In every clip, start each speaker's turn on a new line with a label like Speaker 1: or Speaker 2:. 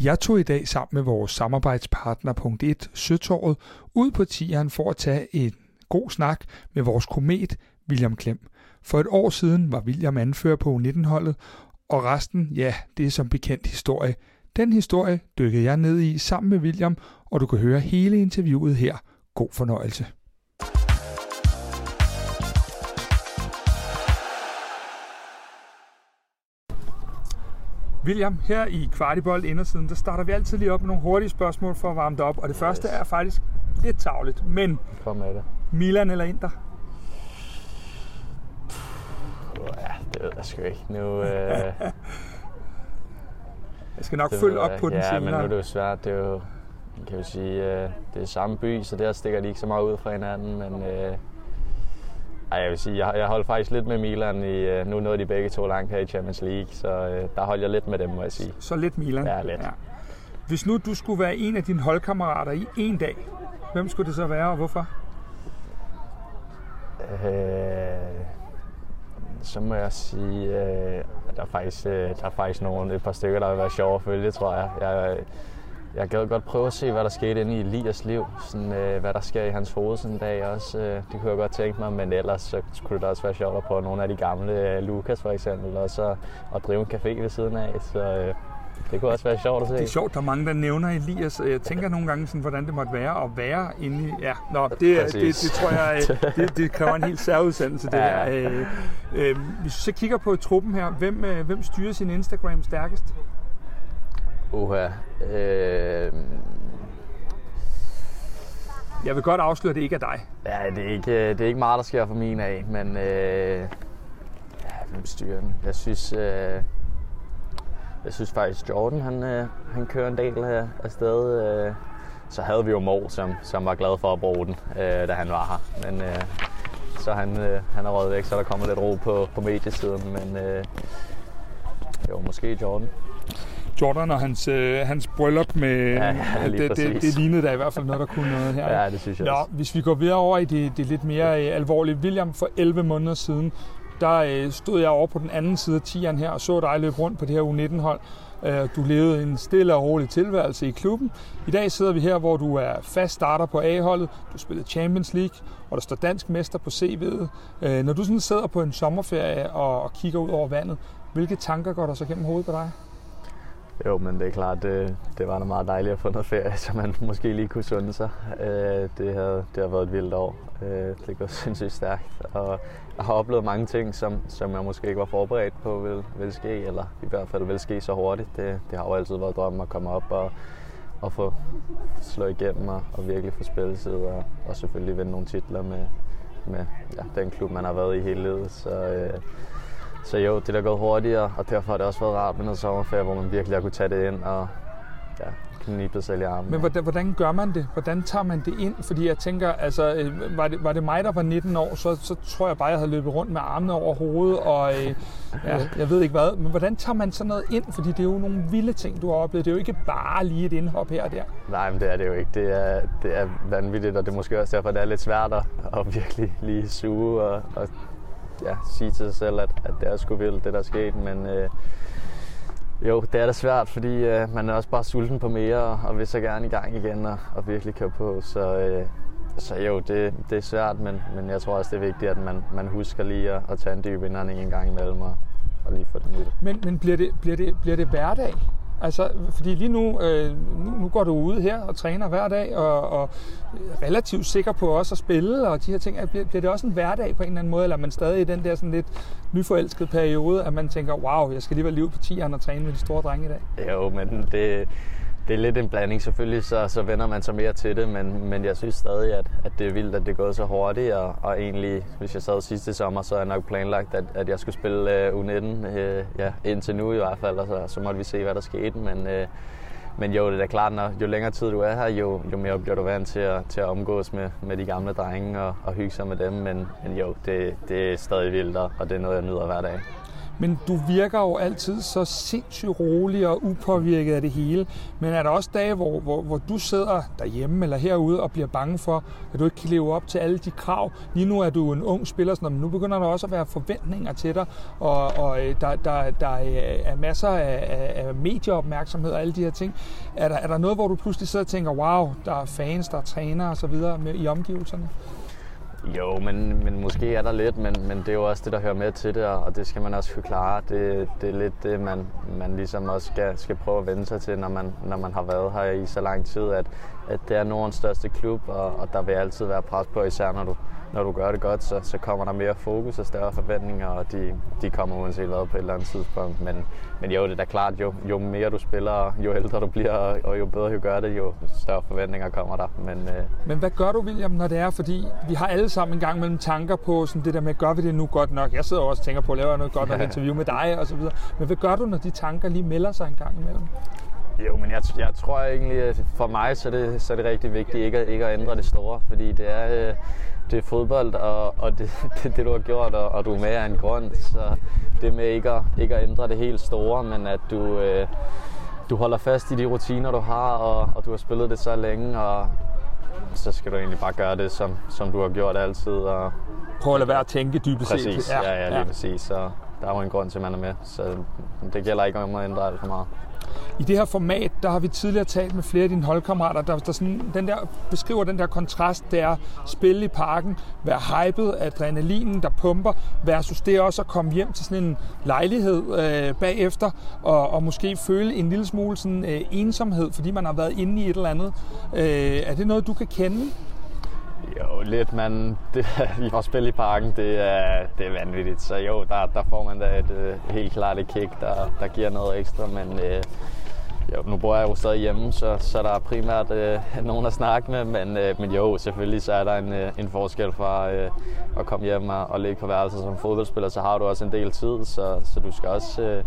Speaker 1: Jeg tog i dag sammen med vores samarbejdspartner Punkt 1 Søtorvet ud på tieren for at tage en god snak med vores komet William Klem. For et år siden var William anfører på U19-holdet, og resten, ja, det er som bekendt historie. Den historie dykkede jeg ned i sammen med William, og du kan høre hele interviewet her. God fornøjelse. William, her i Kvartibold indersiden, der starter vi altid lige op med nogle hurtige spørgsmål for at varme det op. Og det første er faktisk lidt tavligt, men
Speaker 2: Kom med det.
Speaker 1: Milan eller Inter?
Speaker 2: Ja, det ved jeg sgu ikke. Nu, øh,
Speaker 1: Jeg skal nok
Speaker 2: det
Speaker 1: følge op på den
Speaker 2: ja,
Speaker 1: senere.
Speaker 2: men nu er det jo svært. Det er jo, kan jo sige, øh, det er samme by, så der stikker de ikke så meget ud fra hinanden. Men øh, ej, jeg vil sige, jeg, jeg holdt faktisk lidt med Milan. I, øh, nu nåede de begge to langt her i Champions League, så øh, der holdt jeg lidt med dem, må jeg sige.
Speaker 1: Så lidt Milan.
Speaker 2: Ja, lidt.
Speaker 1: Hvis nu du skulle være en af dine holdkammerater i en dag, hvem skulle det så være, og hvorfor?
Speaker 2: Øh, så må jeg sige, øh, der er faktisk, øh, der er faktisk nogle, et par stykker, der vil være sjove at følge, tror jeg. Jeg, jeg gad godt prøve at se, hvad der skete inde i Elias liv. Sådan, øh, hvad der sker i hans hoved sådan en dag også. Øh, det kunne jeg godt tænke mig, men ellers så kunne det også være sjovt at prøve nogle af de gamle. Øh, Lukas for eksempel, og så at drive en café ved siden af. Så øh, det kunne også være sjovt at se.
Speaker 1: Det er sjovt, der er mange, der nævner Elias. Jeg tænker nogle gange, sådan, hvordan det måtte være at være inde i... Ja, nå, det, det,
Speaker 2: Præcis.
Speaker 1: det tror jeg, øh, det, det kræver en helt særudsendelse, det
Speaker 2: Ja.
Speaker 1: her. Øh, øh, hvis vi så kigger på truppen her, hvem, øh, hvem styrer sin Instagram stærkest?
Speaker 2: Uha. Øh,
Speaker 1: Jeg vil godt afsløre, at det ikke er dig.
Speaker 2: Ja, det er ikke, det er ikke meget, der sker for min af, men øh, ja, hvem styrer den? Jeg synes, øh, jeg synes faktisk, Jordan han, øh, han kører en del her afsted. Øh, så havde vi jo Mo, som, som var glad for at bruge den, øh, da han var her. Men øh, så han, øh, han er røget væk, så der kommer lidt ro på, på mediesiden. Men øh, jo, måske Jordan.
Speaker 1: Jordan og hans, øh, hans bryllup med...
Speaker 2: Ja, ja,
Speaker 1: det, det,
Speaker 2: præcis.
Speaker 1: det lignede da i hvert fald noget, der kunne noget her.
Speaker 2: Ja, det synes jeg
Speaker 1: Nå,
Speaker 2: også.
Speaker 1: hvis vi går videre over i det, det lidt mere øh, alvorlige. William, for 11 måneder siden, der øh, stod jeg over på den anden side af tieren her og så dig løbe rundt på det her U19-hold. Øh, Du levede en stille og rolig tilværelse i klubben. I dag sidder vi her, hvor du er fast starter på A-holdet. Du spiller Champions League, og der står dansk mester på CV'et. Øh, Når du sådan sidder på en sommerferie og, og kigger ud over vandet, hvilke tanker går der så gennem hovedet på dig?
Speaker 2: Jo, men det er klart, det, det var da meget dejligt at få noget ferie, så man måske lige kunne sunde sig. Øh, det, havde, det har været et vildt år. Øh, det går sindssygt stærkt, og jeg har oplevet mange ting, som, som jeg måske ikke var forberedt på vil, vil ske, eller i hvert fald vil ske så hurtigt. Det, det har jo altid været drømmen at komme op og, og få slå igennem og, og virkelig få spilletid, og, og selvfølgelig vinde nogle titler med, med ja, den klub, man har været i hele livet. Så, øh, så jo, det er gået hurtigere, og derfor har det også været rart med noget sommerferie, hvor man virkelig har kunne tage det ind og ja, knibe sig selv i armen.
Speaker 1: Men hvordan, hvordan gør man det? Hvordan tager man det ind? Fordi jeg tænker, altså, øh, var det, var det mig, der var 19 år, så, så tror jeg bare, jeg havde løbet rundt med armene over hovedet, og øh, ja, jeg ved ikke hvad. Men hvordan tager man sådan noget ind? Fordi det er jo nogle vilde ting, du har oplevet. Det er jo ikke bare lige et indhop her og der.
Speaker 2: Nej, men det er det jo ikke. Det er, det er vanvittigt, og det er måske også derfor, det er lidt svært at, at virkelig lige suge og, og ja, sige til sig selv, at, at det er sgu vildt, det der er sket. Men øh, jo, det er da svært, fordi øh, man er også bare sulten på mere, og, og vil så gerne i gang igen og, og virkelig køre på. Så, øh, så jo, det, det er svært, men, men jeg tror også, det er vigtigt, at man, man husker lige at, at tage en dyb indånding en gang imellem og, og lige få det nyt.
Speaker 1: Men, men bliver, det, bliver, det, bliver det hverdag? Altså, fordi lige nu, øh, nu, nu går du ud her og træner hver dag, og, og er relativt sikker på også at spille, og de her ting. Bliver, bliver det også en hverdag på en eller anden måde, eller er man stadig i den der sådan lidt nyforelskede periode, at man tænker, wow, jeg skal lige være liv på tieren og træne med de store drenge i dag?
Speaker 2: Jo, men det, det er lidt en blanding. Selvfølgelig så, så vender man sig mere til det, men, men jeg synes stadig, at, at det er vildt, at det er gået så hurtigt. Og, og egentlig, hvis jeg sad sidste sommer, så er jeg nok planlagt, at, at jeg skulle spille øh, U19 øh, ja, indtil nu i hvert fald, og så, så måtte vi se, hvad der skete. Men, øh, men jo, det er klart, når jo længere tid du er her, jo, jo mere bliver du vant til at, til at omgås med, med de gamle drenge og, og hygge sig med dem. Men, men jo, det, det er stadig vildt, og det er noget, jeg nyder hver dag
Speaker 1: men du virker jo altid så sindssygt rolig og upåvirket af det hele. Men er der også dage, hvor, hvor, hvor du sidder derhjemme eller herude og bliver bange for, at du ikke kan leve op til alle de krav? Lige nu er du en ung spiller, sådan, men nu begynder der også at være forventninger til dig, og, og øh, der, der, der øh, er masser af, af medieopmærksomhed og alle de her ting. Er der, er der noget, hvor du pludselig sidder og tænker, wow, der er fans, der er trænere osv. i omgivelserne?
Speaker 2: Jo, men, men måske er der lidt, men, men det er jo også det, der hører med til det, og det skal man også kunne klare. Det, det er lidt det, man, man ligesom også skal, skal prøve at vende sig til, når man, når man har været her i så lang tid, at, at det er Nordens største klub, og, og der vil altid være pres på, især når du, når du gør det godt, så, så kommer der mere fokus og større forventninger, og de, de kommer uanset hvad på et eller andet tidspunkt. Men, men jo, det er da klart, jo, jo mere du spiller, jo ældre du bliver, og jo bedre du gør det, jo større forventninger kommer der. Men, øh...
Speaker 1: men hvad gør du, William, når det er? Fordi vi har alle sammen en gang mellem tanker på sådan det der med, gør vi det nu godt nok? Jeg sidder også og tænker på at lave noget godt nok interview med dig og så videre. Men hvad gør du, når de tanker lige melder sig en gang imellem?
Speaker 2: Jo, men jeg, jeg tror egentlig, at for mig så er det, så er det rigtig vigtigt ikke at, ikke at ændre det store, fordi det er, øh, det er fodbold, og, og det, det, det du har gjort, og, og du er med af en grund. Så det med ikke at, ikke at ændre det helt store, men at du, øh, du holder fast i de rutiner, du har, og, og du har spillet det så længe, og så skal du egentlig bare gøre det, som, som du har gjort altid. Og,
Speaker 1: Prøv at lade være at tænke dybest
Speaker 2: set. Præcis, ja, ja, lige ja. præcis. Så der er jo en grund til, at man er med. Så det gælder ikke om at ændre det for meget.
Speaker 1: I det her format, der har vi tidligere talt med flere af dine holdkammerater, der, der sådan, den der, beskriver den der kontrast, det er spille i parken, være hypet, adrenalinen, der pumper, versus det også at komme hjem til sådan en lejlighed øh, bagefter, og, og måske føle en lille smule sådan, øh, ensomhed, fordi man har været inde i et eller andet. Øh, er det noget, du kan kende?
Speaker 2: Jo, lidt, men det, at spille i parken, det er, det er vanvittigt. Så jo, der, der får man da et øh, helt klart et kick, der, der giver noget ekstra. Men øh, jo, nu bor jeg jo stadig hjemme, så, så der er primært øh, nogen at snakke med. Men, øh, men jo, selvfølgelig så er der en, øh, en forskel fra øh, at komme hjem og, og ligge på værelset som fodboldspiller. Så har du også en del tid, så, så du skal også øh,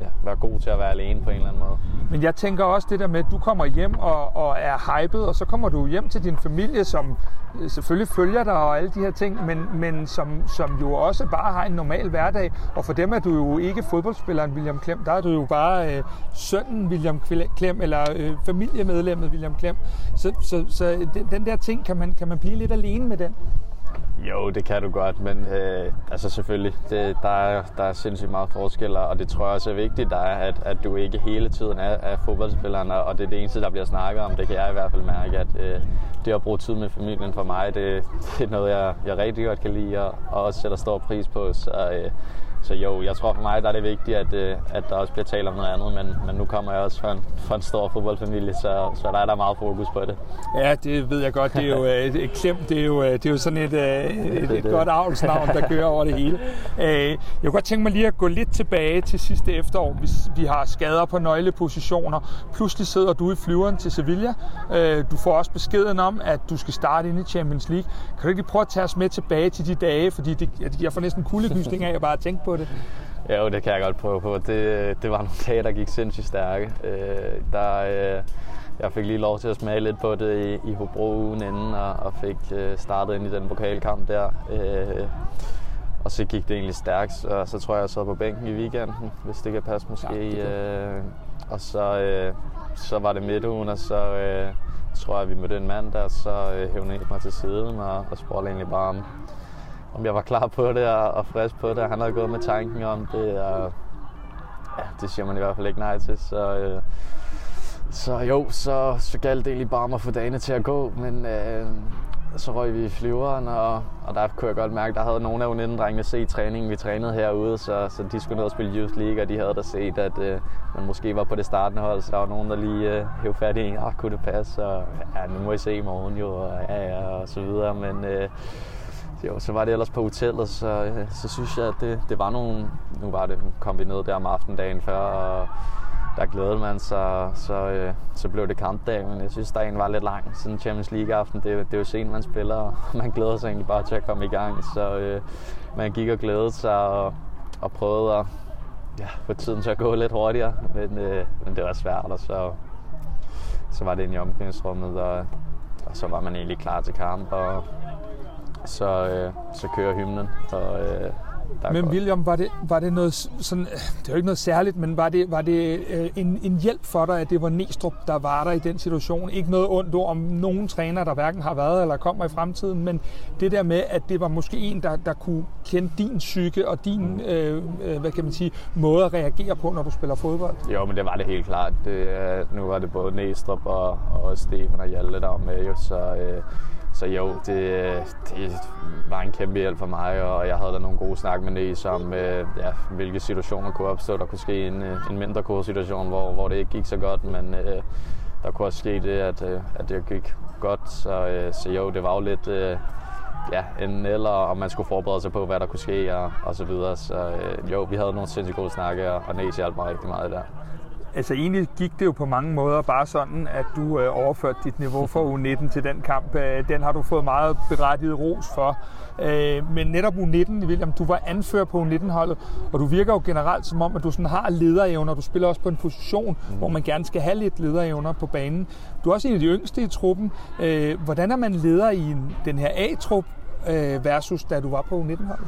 Speaker 2: ja, være god til at være alene på en eller anden måde.
Speaker 1: Men jeg tænker også det der med, at du kommer hjem og, og er hyped, og så kommer du hjem til din familie, som øh, selvfølgelig følger dig og alle de her ting, men, men som, som jo også bare har en normal hverdag. Og for dem er du jo ikke fodboldspilleren William Klem, der er du jo bare øh, sønnen William Klem, eller øh, familiemedlemmet William Klem. Så, så, så øh, den, den der ting, kan man, kan man blive lidt alene med den?
Speaker 2: Jo, det kan du godt, men øh, altså selvfølgelig, det, der, er, der er sindssygt meget forskel, og det tror jeg også er vigtigt, der er, at, at du ikke hele tiden er, er fodboldspilleren, og det er det eneste, der bliver snakket om. Det kan jeg i hvert fald mærke, at øh, det at bruge tid med familien for mig, det, det er noget, jeg, jeg rigtig godt kan lide, og, og også sætter stor pris på. Så, øh, så jo, jeg tror for mig, der er det vigtigt, at, øh, at der også bliver talt om noget andet, men, men nu kommer jeg også fra en, fra en stor fodboldfamilie, så, så der er der meget fokus på det.
Speaker 1: Ja, det ved jeg godt. Det er jo øh, et klem, det er jo, øh, det er jo sådan et, et, et godt avlsnavn, der kører over det hele. Jeg kunne godt tænke mig lige at gå lidt tilbage til sidste efterår. Vi, vi har skader på nøglepositioner. Pludselig sidder du i flyveren til Sevilla. Du får også beskeden om, at du skal starte ind i Champions League. Kan du ikke lige prøve at tage os med tilbage til de dage? Fordi det, jeg får næsten kuldegysning af at bare tænke på det.
Speaker 2: Jo, det kan jeg godt prøve på. Det, det var nogle dage, der gik sindssygt stærke. Øh, der, øh, jeg fik lige lov til at smage lidt på det i, i Hobro ugen inden, og, og fik øh, startet ind i den pokalkamp der. Øh, og så gik det egentlig stærkt, og så tror jeg, jeg sad på bænken i weekenden, hvis det kan passe måske. Ja, øh, og så, øh, så var det midtugen, og så øh, tror jeg, vi mødte en mand der, så øh, hævde mig til siden og, og spurgte egentlig bare om, om jeg var klar på det og, og frisk på det. Han havde gået med tanken om det, og ja, det siger man i hvert fald ikke nej til. Så, øh, så jo, så, så galt det egentlig bare om at få dagene til at gå, men øh, så røg vi i flyveren, og, og der kunne jeg godt mærke, der havde nogle af unindrengene set træningen. Vi trænede herude, så, så de skulle ned og spille Youth League, og de havde da set, at øh, man måske var på det startende hold, så der var nogen, der lige øh, hævde fat i ah, kunne det passe, og ja, nu må I se i morgen jo, og, ja, ja, og så videre, men øh, jo, så var det ellers på hotellet, så, øh, så synes jeg, at det, det var nogle... Nu var det, kom vi ned der om aftenen før, og der glædede man sig, så, så, så blev det kampdag, men jeg synes, dagen var lidt lang. Sådan Champions League-aften, det, det er jo sent, man spiller, og man glæder sig egentlig bare til at komme i gang. Så øh, man gik og glædede sig og, og prøvede at ja, få tiden til at gå lidt hurtigere, men, øh, men det var svært, og så, så var det ind i omklædningsrummet, og, og så var man egentlig klar til kamp, og så, øh, så kører hymnen, og øh, der
Speaker 1: Men. William, var det, var det noget sådan, det er jo ikke noget særligt, men var det, var det øh, en, en hjælp for dig, at det var Næstrup, der var der i den situation? Ikke noget ondt ord om nogen træner, der hverken har været eller kommer i fremtiden, men det der med, at det var måske en, der, der kunne kende din psyke og din, øh, øh, hvad kan man sige, måde at reagere på, når du spiller fodbold.
Speaker 2: Jo, men det var det helt klart. Det, nu var det både Næstrup og, og Stefan og Hjalte, der var med, jo, så, øh, så jo, det, det var en kæmpe hjælp for mig, og jeg havde da nogle gode snak med Nes om, øh, ja, hvilke situationer kunne opstå. Der kunne ske en, øh, en mindre god situation, hvor, hvor det ikke gik så godt, men øh, der kunne også ske det, at, øh, at det gik godt. Så, øh, så jo, det var jo lidt... Øh, ja, en eller, om man skulle forberede sig på, hvad der kunne ske og, og så videre. Så øh, jo, vi havde nogle sindssygt gode snakke, og, og Næs hjalp mig rigtig meget der.
Speaker 1: Altså egentlig gik det jo på mange måder bare sådan, at du øh, overførte dit niveau fra U19 til den kamp. Øh, den har du fået meget berettiget ros for. Øh, men netop U19, William, du var anfører på U19-holdet, og du virker jo generelt som om, at du sådan har lederevner. Du spiller også på en position, mm. hvor man gerne skal have lidt lederevner på banen. Du er også en af de yngste i truppen. Øh, hvordan er man leder i en, den her A-trup øh, versus da du var på U19-holdet?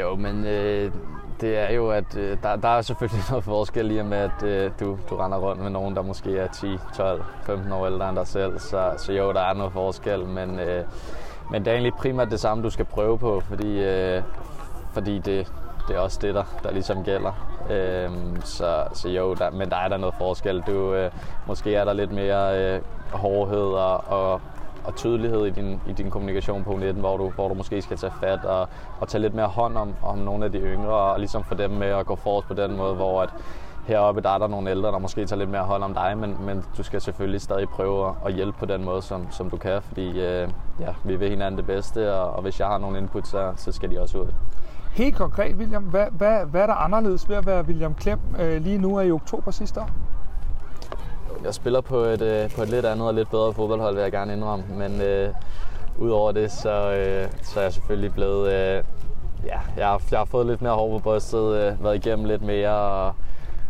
Speaker 2: Jo, men øh, det er jo, at øh, der, der er selvfølgelig noget forskel i og med, at øh, du, du render rundt med nogen, der måske er 10, 12, 15 år ældre end dig selv. Så, så jo, der er noget forskel, men, øh, men det er egentlig primært det samme, du skal prøve på, fordi, øh, fordi det, det er også det, der, der ligesom gælder. Øh, så, så jo, der, men der er der noget forskel. Du, øh, måske er der lidt mere øh, hårdhed og, og og tydelighed i din, i din kommunikation på 19, hvor du, hvor du måske skal tage fat og, og tage lidt mere hånd om, om nogle af de yngre, og ligesom få dem med at gå forrest på den måde, hvor at heroppe der er der nogle ældre, der måske tager lidt mere hånd om dig, men, men du skal selvfølgelig stadig prøve at, at hjælpe på den måde, som, som du kan, fordi øh, ja, vi vil hinanden det bedste, og, og hvis jeg har nogle input, så, så skal de også ud.
Speaker 1: Helt konkret, William, hvad, hvad, hvad er der anderledes ved at være William Klem øh, lige nu er i oktober sidste år?
Speaker 2: Jeg spiller på et, øh, på et lidt andet og lidt bedre fodboldhold, vil jeg gerne indrømme. Men øh, udover det, så, øh, så er jeg selvfølgelig blevet... Øh, ja, jeg har, jeg har fået lidt mere hår på brystet, øh, været igennem lidt mere og,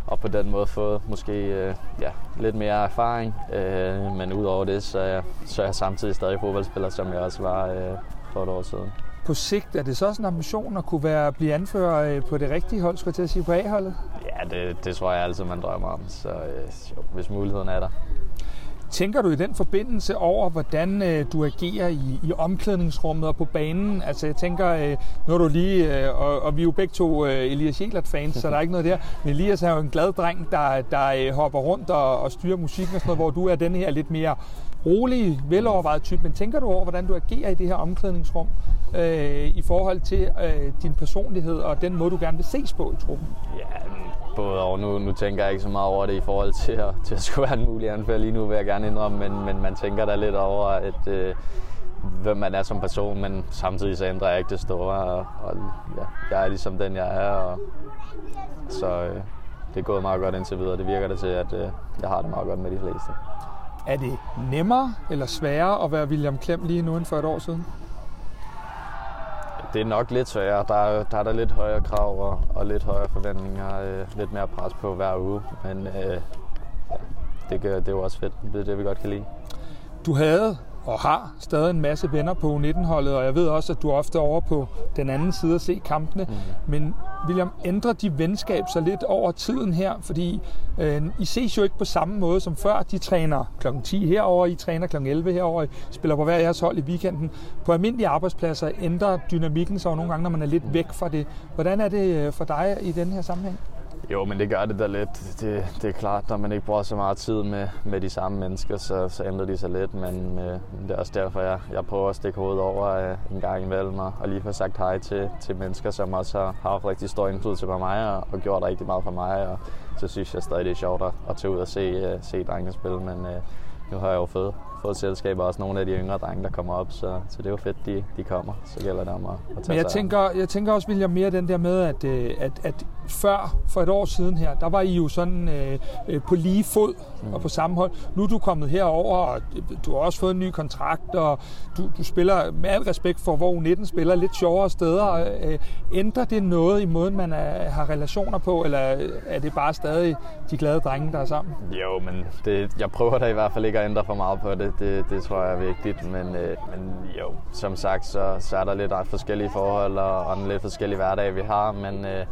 Speaker 2: og på den måde fået måske øh, ja, lidt mere erfaring. Øh, men udover det, så er, jeg, så er jeg samtidig stadig fodboldspiller, som jeg også var øh, for et år siden.
Speaker 1: På sigt er det så også en ambition at kunne være, blive anfører øh, på det rigtige hold, skulle jeg til at sige, på A-holdet?
Speaker 2: Ja, det, det tror jeg altid, man drømmer om, så øh, jo, hvis muligheden er der.
Speaker 1: Tænker du i den forbindelse over, hvordan øh, du agerer i, i omklædningsrummet og på banen? Altså jeg tænker, øh, nu er du lige, øh, og, og vi er jo begge to øh, Elias Jelert-fans, så der er ikke noget der. Men Elias er jo en glad dreng, der, der øh, hopper rundt og, og styrer musikken og sådan noget, hvor du er den her lidt mere rolige, velovervejet type. Men tænker du over, hvordan du agerer i det her omklædningsrum øh, i forhold til øh, din personlighed og den måde, du gerne vil ses på i truppen?
Speaker 2: Ja, både og. Nu, nu tænker jeg ikke så meget over det i forhold til at, til at skulle være en mulig anfører lige nu, vil jeg gerne indrømme, men, men man tænker da lidt over, at, øh, hvem man er som person, men samtidig så ændrer jeg ikke det store, og, og ja, jeg er ligesom den, jeg er, og så øh, det er gået meget godt indtil videre. Det virker det til, at øh, jeg har det meget godt med de fleste.
Speaker 1: Er det nemmere eller sværere at være William Klem lige nu end for et år siden?
Speaker 2: Det er nok lidt sværere. Der er, der er der lidt højere krav og, og lidt højere forventninger. Øh, lidt mere pres på hver uge. Men øh, ja, det, gør, det er jo også fedt. Det er det, vi godt kan lide.
Speaker 1: Du havde og har stadig en masse venner på U19-holdet, og jeg ved også, at du er ofte over på den anden side at se kampene. Mm. Men William, ændrer de venskab sig lidt over tiden her? Fordi øh, I ses jo ikke på samme måde som før. De træner kl. 10 herover, I træner kl. 11 herover, I spiller på hver jeres hold i weekenden. På almindelige arbejdspladser ændrer dynamikken sig nogle gange, når man er lidt væk fra det. Hvordan er det for dig i den her sammenhæng?
Speaker 2: Jo, men det gør det da lidt. Det, det er klart, når man ikke bruger så meget tid med, med de samme mennesker, så, så ændrer de sig lidt. Men øh, det er også derfor, jeg, jeg prøver at stikke hovedet over øh, en gang imellem og, og lige få sagt hej til, til mennesker, som også har, har haft rigtig stor indflydelse på mig og, og gjort rigtig meget for mig. Og så synes jeg stadig, det er sjovt at, at tage ud og se, øh, se drengene spille. Men øh, nu har jeg jo fået, fået selskab og også nogle af de yngre drenge, der kommer op, så, så det er jo fedt, de, de kommer. Så gælder det om at, at tage
Speaker 1: Men jeg tænker, jeg tænker også, William, mere den der med, at, at, at før, for et år siden her, der var I jo sådan øh, på lige fod mm. og på samme hold. Nu er du kommet herover, og du har også fået en ny kontrakt, og du, du spiller med al respekt for, hvor U19 spiller lidt sjovere steder. Øh, ændrer det noget i måden, man er, har relationer på, eller er det bare stadig de glade drenge, der er sammen?
Speaker 2: Jo, men det, jeg prøver da i hvert fald ikke at ændre for meget på det. Det, det tror jeg er vigtigt. Men, øh, men jo, som sagt, så, så er der lidt forskellige forhold og, og en lidt forskellige hverdag, vi har. Men, øh,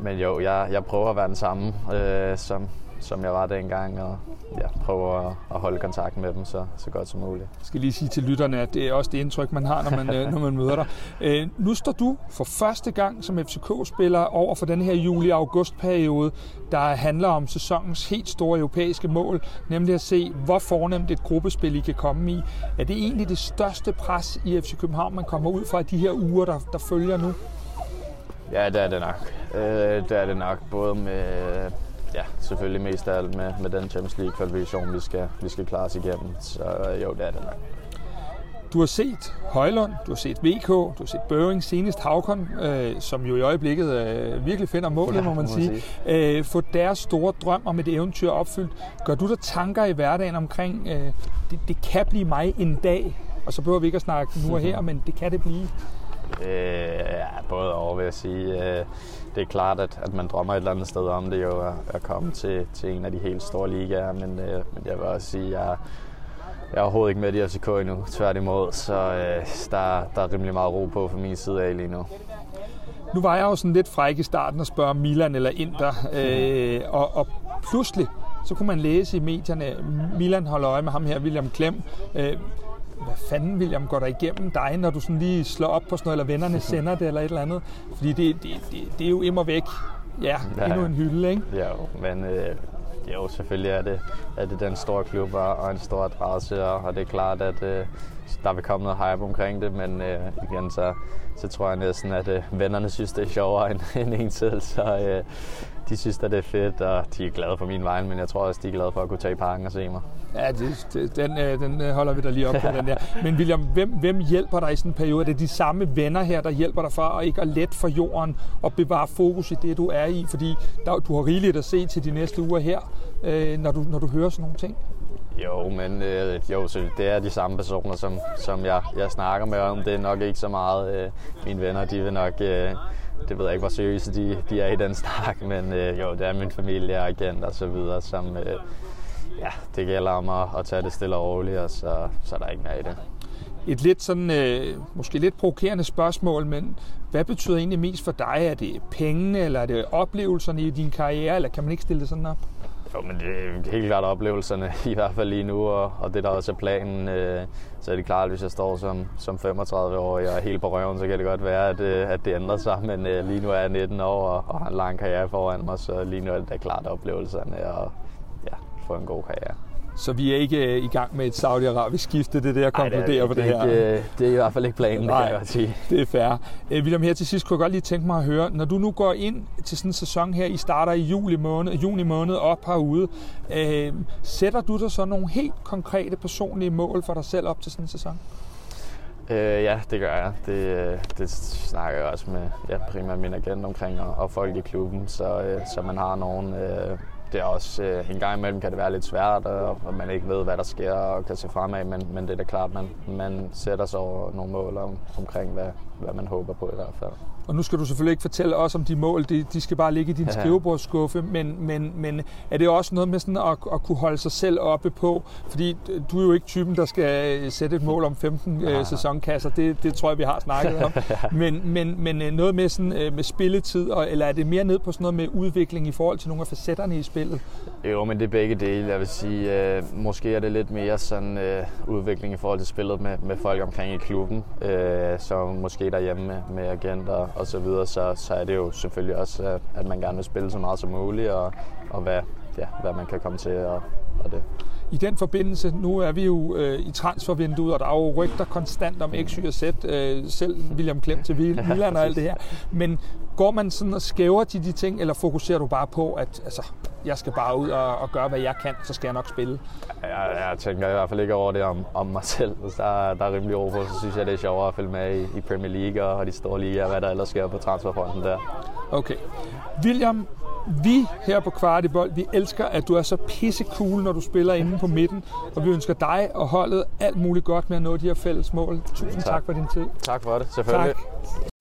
Speaker 2: men jo, jeg, jeg prøver at være den samme, øh, som, som jeg var dengang, og ja, prøver at, at holde kontakt med dem så, så godt som muligt.
Speaker 1: Jeg skal lige sige til lytterne, at det er også det indtryk, man har, når man, øh, når man møder dig. Øh, nu står du for første gang som FCK-spiller over for den her juli-august-periode, der handler om sæsonens helt store europæiske mål, nemlig at se, hvor fornemt et gruppespil I kan komme i. Er det egentlig det største pres i FC København, man kommer ud fra de her uger, der, der følger nu?
Speaker 2: Ja, det er det nok. Øh, det er det nok, både med ja, selvfølgelig mest af alt med, med den Champions League kvalifikation, vi skal, vi skal klare os igennem. Så jo, det er det nok.
Speaker 1: Du har set Højlund, du har set VK, du har set Børing, senest Havkon, øh, som jo i øjeblikket øh, virkelig finder målet, må man sige, øh, få deres store drøm om et eventyr opfyldt. Gør du der tanker i hverdagen omkring, øh, det, det kan blive mig en dag, og så behøver vi ikke at snakke nu og her, men det kan det blive?
Speaker 2: Øh, ja, både over vil jeg sige. Øh, det er klart, at, at man drømmer et eller andet sted om det jo at, at komme til, til en af de helt store ligaer, men, øh, men jeg vil også sige, at jeg, jeg er overhovedet ikke med i FCK endnu, tværtimod, så øh, der, der er rimelig meget ro på fra min side af lige nu.
Speaker 1: Nu var jeg jo sådan lidt fræk i starten og spørge Milan eller Inter, øh, og, og pludselig så kunne man læse i medierne, Milan holder øje med ham her, William Klem. Øh, hvad fanden, William, går der igennem dig, når du sådan lige slår op på sådan noget, eller vennerne sender det, eller et eller andet? Fordi det, det, det, det er jo immer væk. Ja, ja, endnu en hylde, ikke?
Speaker 2: Ja, men øh, jo, selvfølgelig er det, er det den store klub og en stor adresse, og, og det er klart, at øh, der vil komme noget hype omkring det, men øh, igen, så, så tror jeg næsten, at øh, vennerne synes, det er sjovere end, end en selv, så øh, de synes, at det er fedt, og de er glade for min vej, men jeg tror også, de er glade for at kunne tage i parken og se mig.
Speaker 1: Ja, det, det, den, øh, den øh, holder vi da lige op på, den der. Men William, hvem, hvem hjælper dig i sådan en periode? Er det de samme venner her, der hjælper dig for at ikke at let for jorden og bevare fokus i det, du er i? Fordi der, du har rigeligt at se til de næste uger her, øh, når, du, når du hører sådan nogle ting.
Speaker 2: Jo, men øh, jo, så det er de samme personer, som, som jeg, jeg snakker med om. Det er nok ikke så meget øh, mine venner, de vil nok... Øh, det ved jeg ikke, hvor seriøse de, de er i den snak, men øh, jo, det er min familie og agent og så videre, som øh, ja, det gælder om at, at tage det stille og roligt, og så, så er der ikke mere i det.
Speaker 1: Et lidt sådan, øh, måske lidt provokerende spørgsmål, men hvad betyder egentlig mest for dig? Er det pengene, eller er det oplevelserne i din karriere, eller kan man ikke stille det sådan op?
Speaker 2: Jo, men det er helt klart oplevelserne, i hvert fald lige nu, og, og det der også er planen. Øh, så er det klart, at hvis jeg står som, som 35-årig og er helt på røven, så kan det godt være, at, øh, at det ændrer sig. Men øh, lige nu er jeg 19 år og, og har en lang karriere foran mig, så lige nu er det da klart oplevelserne og ja, få en god karriere.
Speaker 1: Så vi er ikke øh, i gang med et saudiarabisk skifte, det er det, jeg konkluderer på det, det her.
Speaker 2: Ikke, det er i hvert fald ikke planen, Nej, kan jeg sige.
Speaker 1: det er fair. Øh, William, her til sidst kunne jeg godt lige tænke mig at høre, når du nu går ind til sådan en sæson her, I starter i juli måned, juni måned op herude, øh, sætter du dig så nogle helt konkrete personlige mål for dig selv op til sådan en sæson?
Speaker 2: Øh, ja, det gør jeg. Det, øh, det snakker jeg også med ja, primært min agent omkring og, og folk i klubben, så, øh, så man har nogen øh, det er også øh, en gang imellem kan det være lidt svært, og, og man ikke ved, hvad der sker og kan se fremad, men, men det er da klart, man, man sætter sig over nogle mål om, omkring, hvad, hvad man håber på i hvert fald.
Speaker 1: Og nu skal du selvfølgelig ikke fortælle os om de mål, de, de skal bare ligge i din ja. skrivebordsskuffe, men, men, men er det også noget med sådan at, at kunne holde sig selv oppe på? Fordi du er jo ikke typen, der skal sætte et mål om 15 ja. øh, sæsonkasser, det, det tror jeg, vi har snakket om. men, men, men øh, noget med, sådan, øh, med spilletid, og, eller er det mere ned på sådan noget med udvikling i forhold til nogle af facetterne i spillet?
Speaker 2: Jo, men det er begge dele. Jeg vil sige, øh, måske er det lidt mere sådan øh, udvikling i forhold til spillet med, med folk omkring i klubben, øh, så måske derhjemme med, med agenter og så videre, så, så er det jo selvfølgelig også, at, man gerne vil spille så meget som muligt, og, og hvad, ja, hvad man kan komme til og, og det.
Speaker 1: I den forbindelse, nu er vi jo øh, i transfervinduet, og der er jo rygter konstant om X, Y og Z, øh, selv William Klem til Milan og alt det her. Men går man sådan og skæver til de ting, eller fokuserer du bare på, at altså, jeg skal bare ud og, og gøre, hvad jeg kan, så skal jeg nok spille?
Speaker 2: Jeg, jeg tænker i hvert fald ikke over det om, om mig selv. Hvis der, der er rimelig ro på, så synes jeg, det er sjovere at følge med i, i Premier League og de store ligaer, hvad der ellers sker på transferfronten der.
Speaker 1: Okay. William, vi her på Kvartibold, vi elsker, at du er så pisse cool, når du spiller inde på midten, og vi ønsker dig og holdet alt muligt godt med at nå de her fælles mål. Tusind tak, tak for din tid.
Speaker 2: Tak for det, selvfølgelig. Tak.